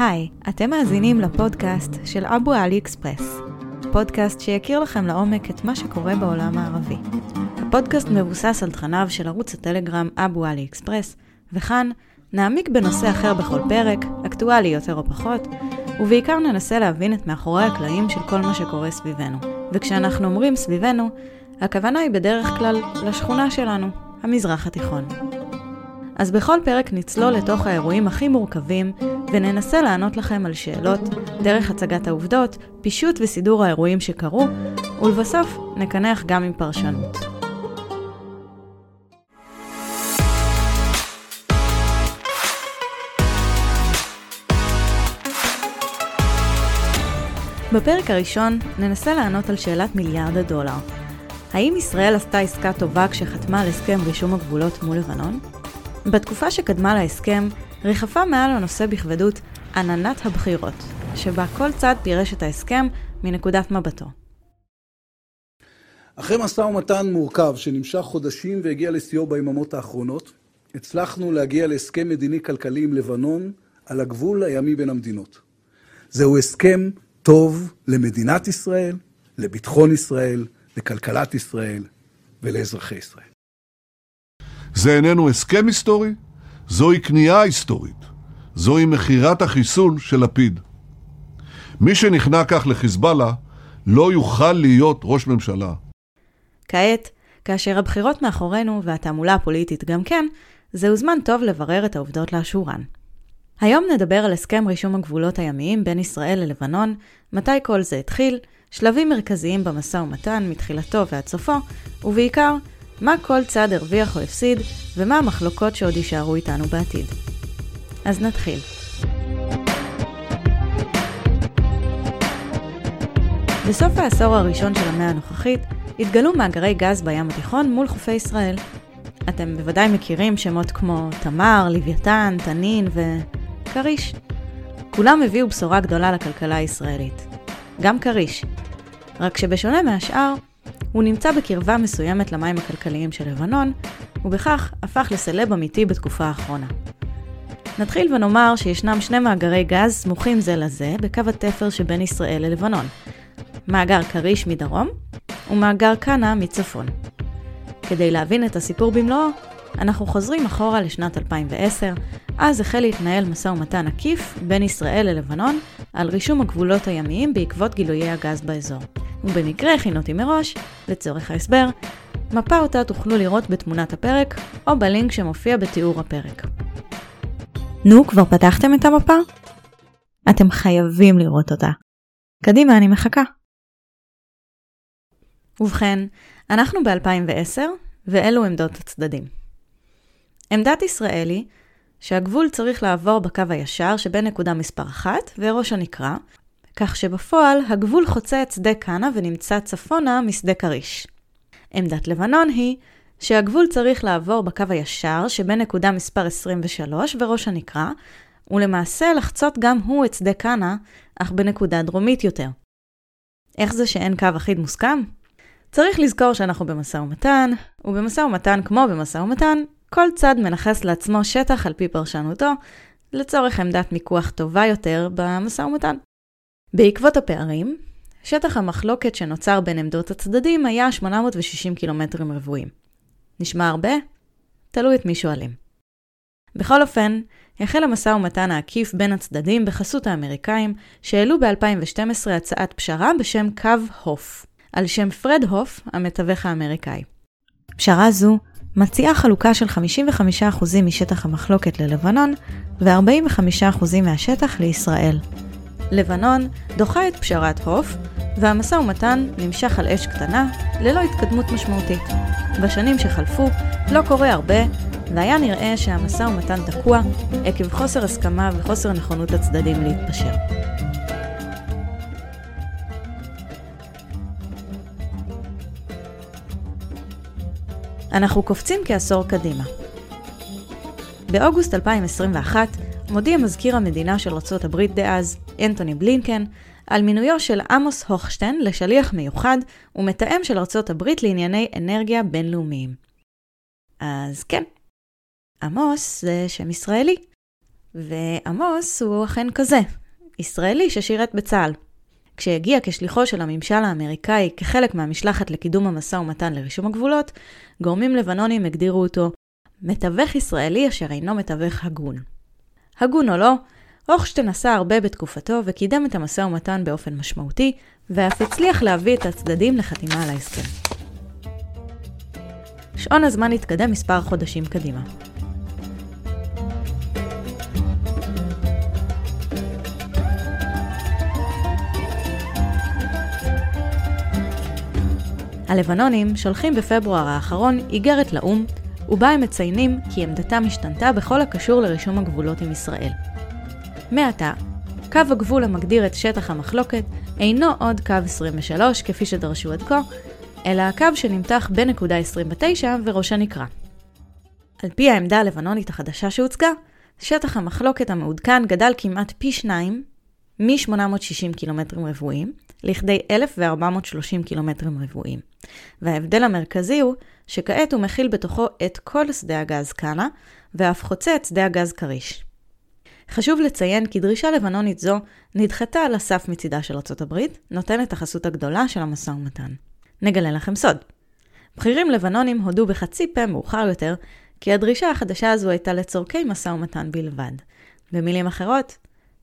היי, אתם מאזינים לפודקאסט של אבו עלי אקספרס, פודקאסט שיכיר לכם לעומק את מה שקורה בעולם הערבי. הפודקאסט מבוסס על תכניו של ערוץ הטלגרם אבו עלי אקספרס, וכאן נעמיק בנושא אחר בכל פרק, אקטואלי יותר או פחות, ובעיקר ננסה להבין את מאחורי הקלעים של כל מה שקורה סביבנו. וכשאנחנו אומרים סביבנו, הכוונה היא בדרך כלל לשכונה שלנו, המזרח התיכון. אז בכל פרק נצלול לתוך האירועים הכי מורכבים, וננסה לענות לכם על שאלות דרך הצגת העובדות, פישוט וסידור האירועים שקרו, ולבסוף נקנח גם עם פרשנות. בפרק הראשון ננסה לענות על שאלת מיליארד הדולר. האם ישראל עשתה עסקה טובה כשחתמה על הסכם רישום הגבולות מול לבנון? בתקופה שקדמה להסכם, ריחפה מעל הנושא בכבדות עננת הבחירות, שבה כל צד פירש את ההסכם מנקודת מבטו. אחרי משא ומתן מורכב שנמשך חודשים והגיע לשיאו ביממות האחרונות, הצלחנו להגיע להסכם מדיני-כלכלי עם לבנון על הגבול הימי בין המדינות. זהו הסכם טוב למדינת ישראל, לביטחון ישראל, לכלכלת ישראל ולאזרחי ישראל. זה איננו הסכם היסטורי, זוהי כניעה היסטורית. זוהי מכירת החיסול של לפיד. מי שנכנע כך לחיזבאללה לא יוכל להיות ראש ממשלה. כעת, כאשר הבחירות מאחורינו והתעמולה הפוליטית גם כן, זהו זמן טוב לברר את העובדות לאשורן. היום נדבר על הסכם רישום הגבולות הימיים בין ישראל ללבנון, מתי כל זה התחיל, שלבים מרכזיים במשא ומתן מתחילתו ועד סופו, ובעיקר, מה כל צד הרוויח או הפסיד, ומה המחלוקות שעוד יישארו איתנו בעתיד. אז נתחיל. בסוף העשור הראשון של המאה הנוכחית, התגלו מאגרי גז בים התיכון מול חופי ישראל. אתם בוודאי מכירים שמות כמו תמר, לוויתן, תנין וכריש. כולם הביאו בשורה גדולה לכלכלה הישראלית. גם כריש. רק שבשונה מהשאר, הוא נמצא בקרבה מסוימת למים הכלכליים של לבנון, ובכך הפך לסלב אמיתי בתקופה האחרונה. נתחיל ונאמר שישנם שני מאגרי גז סמוכים זה לזה בקו התפר שבין ישראל ללבנון. מאגר כריש מדרום ומאגר קאנה מצפון. כדי להבין את הסיפור במלואו, אנחנו חוזרים אחורה לשנת 2010, אז החל להתנהל משא ומתן עקיף בין ישראל ללבנון על רישום הגבולות הימיים בעקבות גילויי הגז באזור. ובמקרה הכינותי מראש, לצורך ההסבר, מפה אותה תוכלו לראות בתמונת הפרק, או בלינק שמופיע בתיאור הפרק. נו, כבר פתחתם את המפה? אתם חייבים לראות אותה. קדימה, אני מחכה. ובכן, אנחנו ב-2010, ואלו עמדות הצדדים. עמדת ישראל היא שהגבול צריך לעבור בקו הישר שבין נקודה מספר 1 וראש הנקרה, כך שבפועל הגבול חוצה את שדה קאנה ונמצא צפונה משדה כריש. עמדת לבנון היא שהגבול צריך לעבור בקו הישר שבין נקודה מספר 23 וראש הנקרה, ולמעשה לחצות גם הוא את שדה קאנה, אך בנקודה דרומית יותר. איך זה שאין קו אחיד מוסכם? צריך לזכור שאנחנו במשא ומתן, ובמשא ומתן כמו במשא ומתן, כל צד מנכס לעצמו שטח על פי פרשנותו, לצורך עמדת מיקוח טובה יותר במשא ומתן. בעקבות הפערים, שטח המחלוקת שנוצר בין עמדות הצדדים היה 860 קילומטרים רבועים. נשמע הרבה? תלוי את מי שואלים. בכל אופן, החל המשא ומתן העקיף בין הצדדים בחסות האמריקאים, שהעלו ב-2012 הצעת פשרה בשם קו הוף, על שם פרד הוף, המתווך האמריקאי. פשרה זו מציעה חלוקה של 55% משטח המחלוקת ללבנון ו-45% מהשטח לישראל. לבנון דוחה את פשרת הוף, והמשא ומתן נמשך על אש קטנה, ללא התקדמות משמעותית. בשנים שחלפו לא קורה הרבה, והיה נראה שהמשא ומתן תקוע עקב חוסר הסכמה וחוסר נכונות הצדדים להתפשר. אנחנו קופצים כעשור קדימה. באוגוסט 2021 מודיע מזכיר המדינה של ארה"ב דאז, אנטוני בלינקן, על מינויו של עמוס הוכשטיין לשליח מיוחד ומתאם של ארצות הברית לענייני אנרגיה בינלאומיים. אז כן, עמוס זה שם ישראלי. ועמוס הוא אכן כזה, ישראלי ששירת בצה"ל. כשהגיע כשליחו של הממשל האמריקאי כחלק מהמשלחת לקידום המשא ומתן לרישום הגבולות, גורמים לבנונים הגדירו אותו מתווך ישראלי אשר אינו מתווך הגון. הגון או לא, הוכשטיין עשה הרבה בתקופתו וקידם את המשא ומתן באופן משמעותי, ואף הצליח להביא את הצדדים לחתימה על ההסכם. שעון הזמן התקדם מספר חודשים קדימה. הלבנונים שולחים בפברואר האחרון איגרת לאו"ם, ובה הם מציינים כי עמדתם השתנתה בכל הקשור לרישום הגבולות עם ישראל. מעתה, קו הגבול המגדיר את שטח המחלוקת אינו עוד קו 23 כפי שדרשו עד כה, אלא הקו שנמתח בנקודה 29 וראשה נקרא. על פי העמדה הלבנונית החדשה שהוצגה, שטח המחלוקת המעודכן גדל כמעט פי שניים, מ-860 קילומטרים רבועים, לכדי 1,430 קילומטרים רבועים. וההבדל המרכזי הוא שכעת הוא מכיל בתוכו את כל שדה הגז קאנה, ואף חוצה את שדה הגז כריש. חשוב לציין כי דרישה לבנונית זו נדחתה על הסף מצידה של ארצות הברית, נותנת החסות הגדולה של המשא ומתן. נגלה לכם סוד. בכירים לבנונים הודו בחצי פה מאוחר יותר, כי הדרישה החדשה הזו הייתה לצורכי משא ומתן בלבד. במילים אחרות,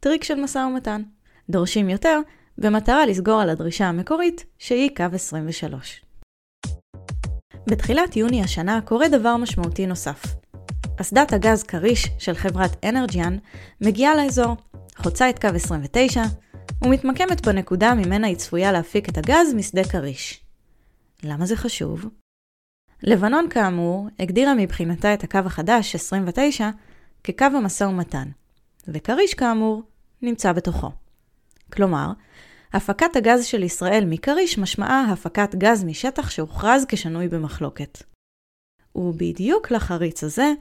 טריק של משא ומתן. דורשים יותר, במטרה לסגור על הדרישה המקורית, שהיא קו 23. בתחילת יוני השנה קורה דבר משמעותי נוסף. אסדת הגז כריש של חברת אנרג'יאן מגיעה לאזור, חוצה את קו 29, ומתמקמת בנקודה ממנה היא צפויה להפיק את הגז משדה כריש. למה זה חשוב? לבנון כאמור הגדירה מבחינתה את הקו החדש, 29, כקו המשא ומתן, וכריש כאמור נמצא בתוכו. כלומר, הפקת הגז של ישראל מכריש משמעה הפקת גז משטח שהוכרז כשנוי במחלוקת. ובדיוק לחריץ הזה,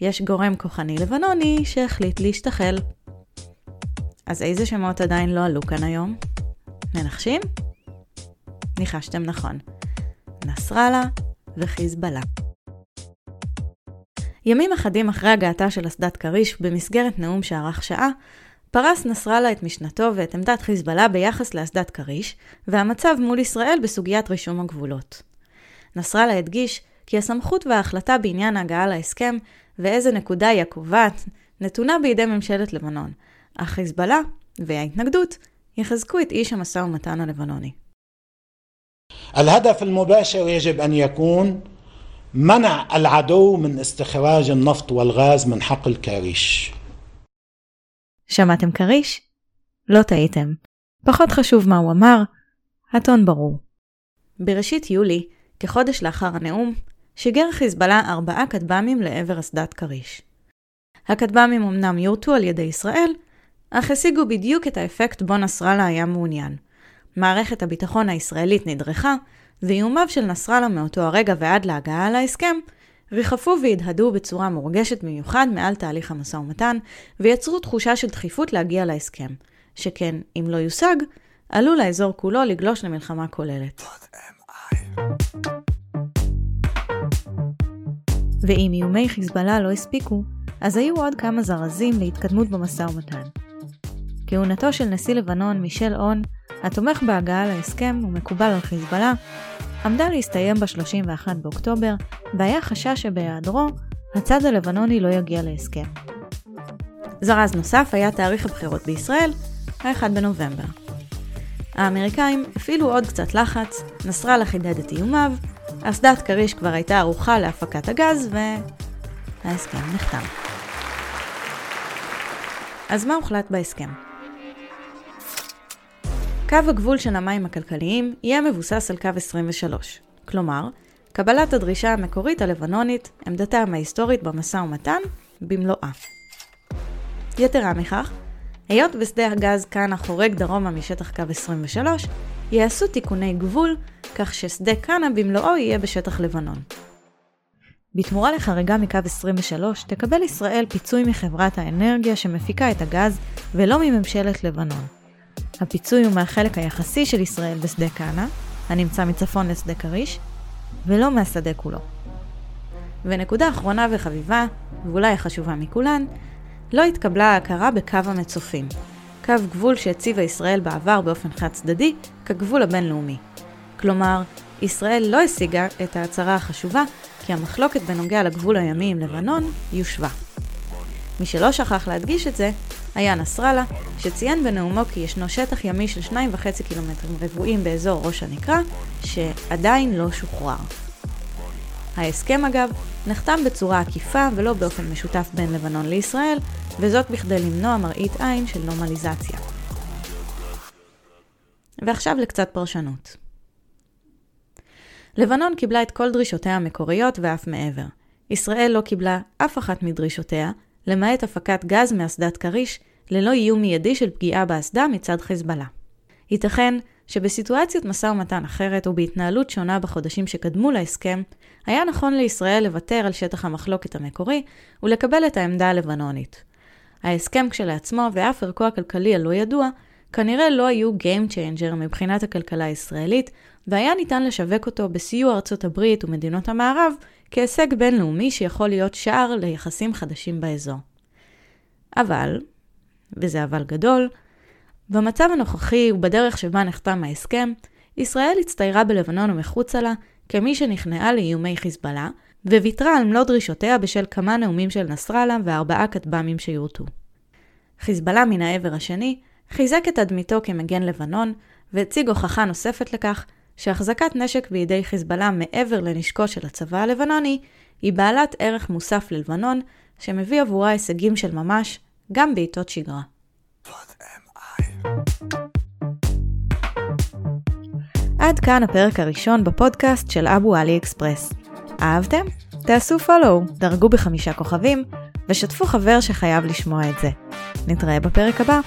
יש גורם כוחני לבנוני שהחליט להשתחל. אז איזה שמות עדיין לא עלו כאן היום? מנחשים? ניחשתם נכון. נסראללה וחיזבאללה. ימים אחדים אחרי הגעתה של אסדת כריש, במסגרת נאום שארך שעה, פרס נסראללה את משנתו ואת עמדת חיזבאללה ביחס לאסדת כריש, והמצב מול ישראל בסוגיית רישום הגבולות. נסראללה הדגיש כי הסמכות וההחלטה בעניין ההגעה להסכם ואיזה נקודה היא הקובעת, נתונה בידי ממשלת לבנון, אך חיזבאללה וההתנגדות יחזקו את איש המשא ומתן הלבנוני. الهدف المباشر يجب ان يكون منع العدو من استخراج النفط والغاز من حقل كاريش. שמעתם כריש? לא טעיתם. פחות חשוב מה הוא אמר, הטון ברור. בראשית יולי, כחודש לאחר הנאום, שיגר חיזבאללה ארבעה כטב"מים לעבר אסדת כריש. הכטב"מים אמנם יורטו על ידי ישראל, אך השיגו בדיוק את האפקט בו נסראללה היה מעוניין. מערכת הביטחון הישראלית נדרכה, ואיומיו של נסראללה מאותו הרגע ועד להגעה להסכם, ריחפו והדהדו בצורה מורגשת במיוחד מעל תהליך המשא ומתן, ויצרו תחושה של דחיפות להגיע להסכם, שכן, אם לא יושג, עלול האזור כולו לגלוש למלחמה כוללת. ואם איומי חיזבאללה לא הספיקו, אז היו עוד כמה זרזים להתקדמות במשא ומתן. כהונתו של נשיא לבנון מישל און, התומך בהגעה להסכם ומקובל על חיזבאללה, עמדה להסתיים ב-31 באוקטובר, והיה חשש שבהיעדרו, הצד הלבנוני לא יגיע להסכם. זרז נוסף היה תאריך הבחירות בישראל, ה-1 בנובמבר. האמריקאים הפעילו עוד קצת לחץ, נסראללה חידד את איומיו, אסדת כריש כבר הייתה ערוכה להפקת הגז, וההסכם נחתם. אז מה הוחלט בהסכם? קו הגבול של המים הכלכליים יהיה מבוסס על קו 23, כלומר, קבלת הדרישה המקורית הלבנונית, עמדתם ההיסטורית במשא ומתן, במלואה. יתרה מכך, היות ושדה הגז כאן החורג דרומה משטח קו 23, יעשו תיקוני גבול, כך ששדה קאנה במלואו יהיה בשטח לבנון. בתמורה לחריגה מקו 23, תקבל ישראל פיצוי מחברת האנרגיה שמפיקה את הגז, ולא מממשלת לבנון. הפיצוי הוא מהחלק היחסי של ישראל בשדה כנא, הנמצא מצפון לשדה כריש, ולא מהשדה כולו. ונקודה אחרונה וחביבה, ואולי החשובה מכולן, לא התקבלה ההכרה בקו המצופים, קו גבול שהציבה ישראל בעבר באופן חד צדדי כגבול הבינלאומי. כלומר, ישראל לא השיגה את ההצהרה החשובה כי המחלוקת בנוגע לגבול הימי עם לבנון יושבה. מי שלא שכח להדגיש את זה, היה נסראללה, שציין בנאומו כי ישנו שטח ימי של 2.5 קילומטרים רבועים באזור ראש הנקרה, שעדיין לא שוחרר. ההסכם אגב נחתם בצורה עקיפה ולא באופן משותף בין לבנון לישראל, וזאת בכדי למנוע מראית עין של נורמליזציה. ועכשיו לקצת פרשנות. לבנון קיבלה את כל דרישותיה המקוריות ואף מעבר. ישראל לא קיבלה אף אחת מדרישותיה, למעט הפקת גז מאסדת כריש, ללא איום מיידי של פגיעה באסדה מצד חיזבאללה. ייתכן שבסיטואציות משא ומתן אחרת ובהתנהלות שונה בחודשים שקדמו להסכם, היה נכון לישראל לוותר על שטח המחלוקת המקורי ולקבל את העמדה הלבנונית. ההסכם כשלעצמו ואף ערכו הכלכלי הלא ידוע, כנראה לא היו Game Changer מבחינת הכלכלה הישראלית, והיה ניתן לשווק אותו בסיוע ארצות הברית ומדינות המערב כהישג בינלאומי שיכול להיות שער ליחסים חדשים באזור. אבל, וזה אבל גדול, במצב הנוכחי ובדרך שבה נחתם ההסכם, ישראל הצטיירה בלבנון ומחוצה לה כמי שנכנעה לאיומי חיזבאללה, וויתרה על מלוא דרישותיה בשל כמה נאומים של נסראללה וארבעה כטב"מים שיורטו. חיזבאללה מן העבר השני חיזק את תדמיתו כמגן לבנון, והציג הוכחה נוספת לכך שהחזקת נשק בידי חיזבאללה מעבר לנשקו של הצבא הלבנוני, היא בעלת ערך מוסף ללבנון, שמביא עבורה הישגים של ממש, גם בעיתות שגרה. עד כאן הפרק הראשון בפודקאסט של אבו עלי אקספרס. אהבתם? תעשו פולו, דרגו בחמישה כוכבים, ושתפו חבר שחייב לשמוע את זה. נתראה בפרק הבא.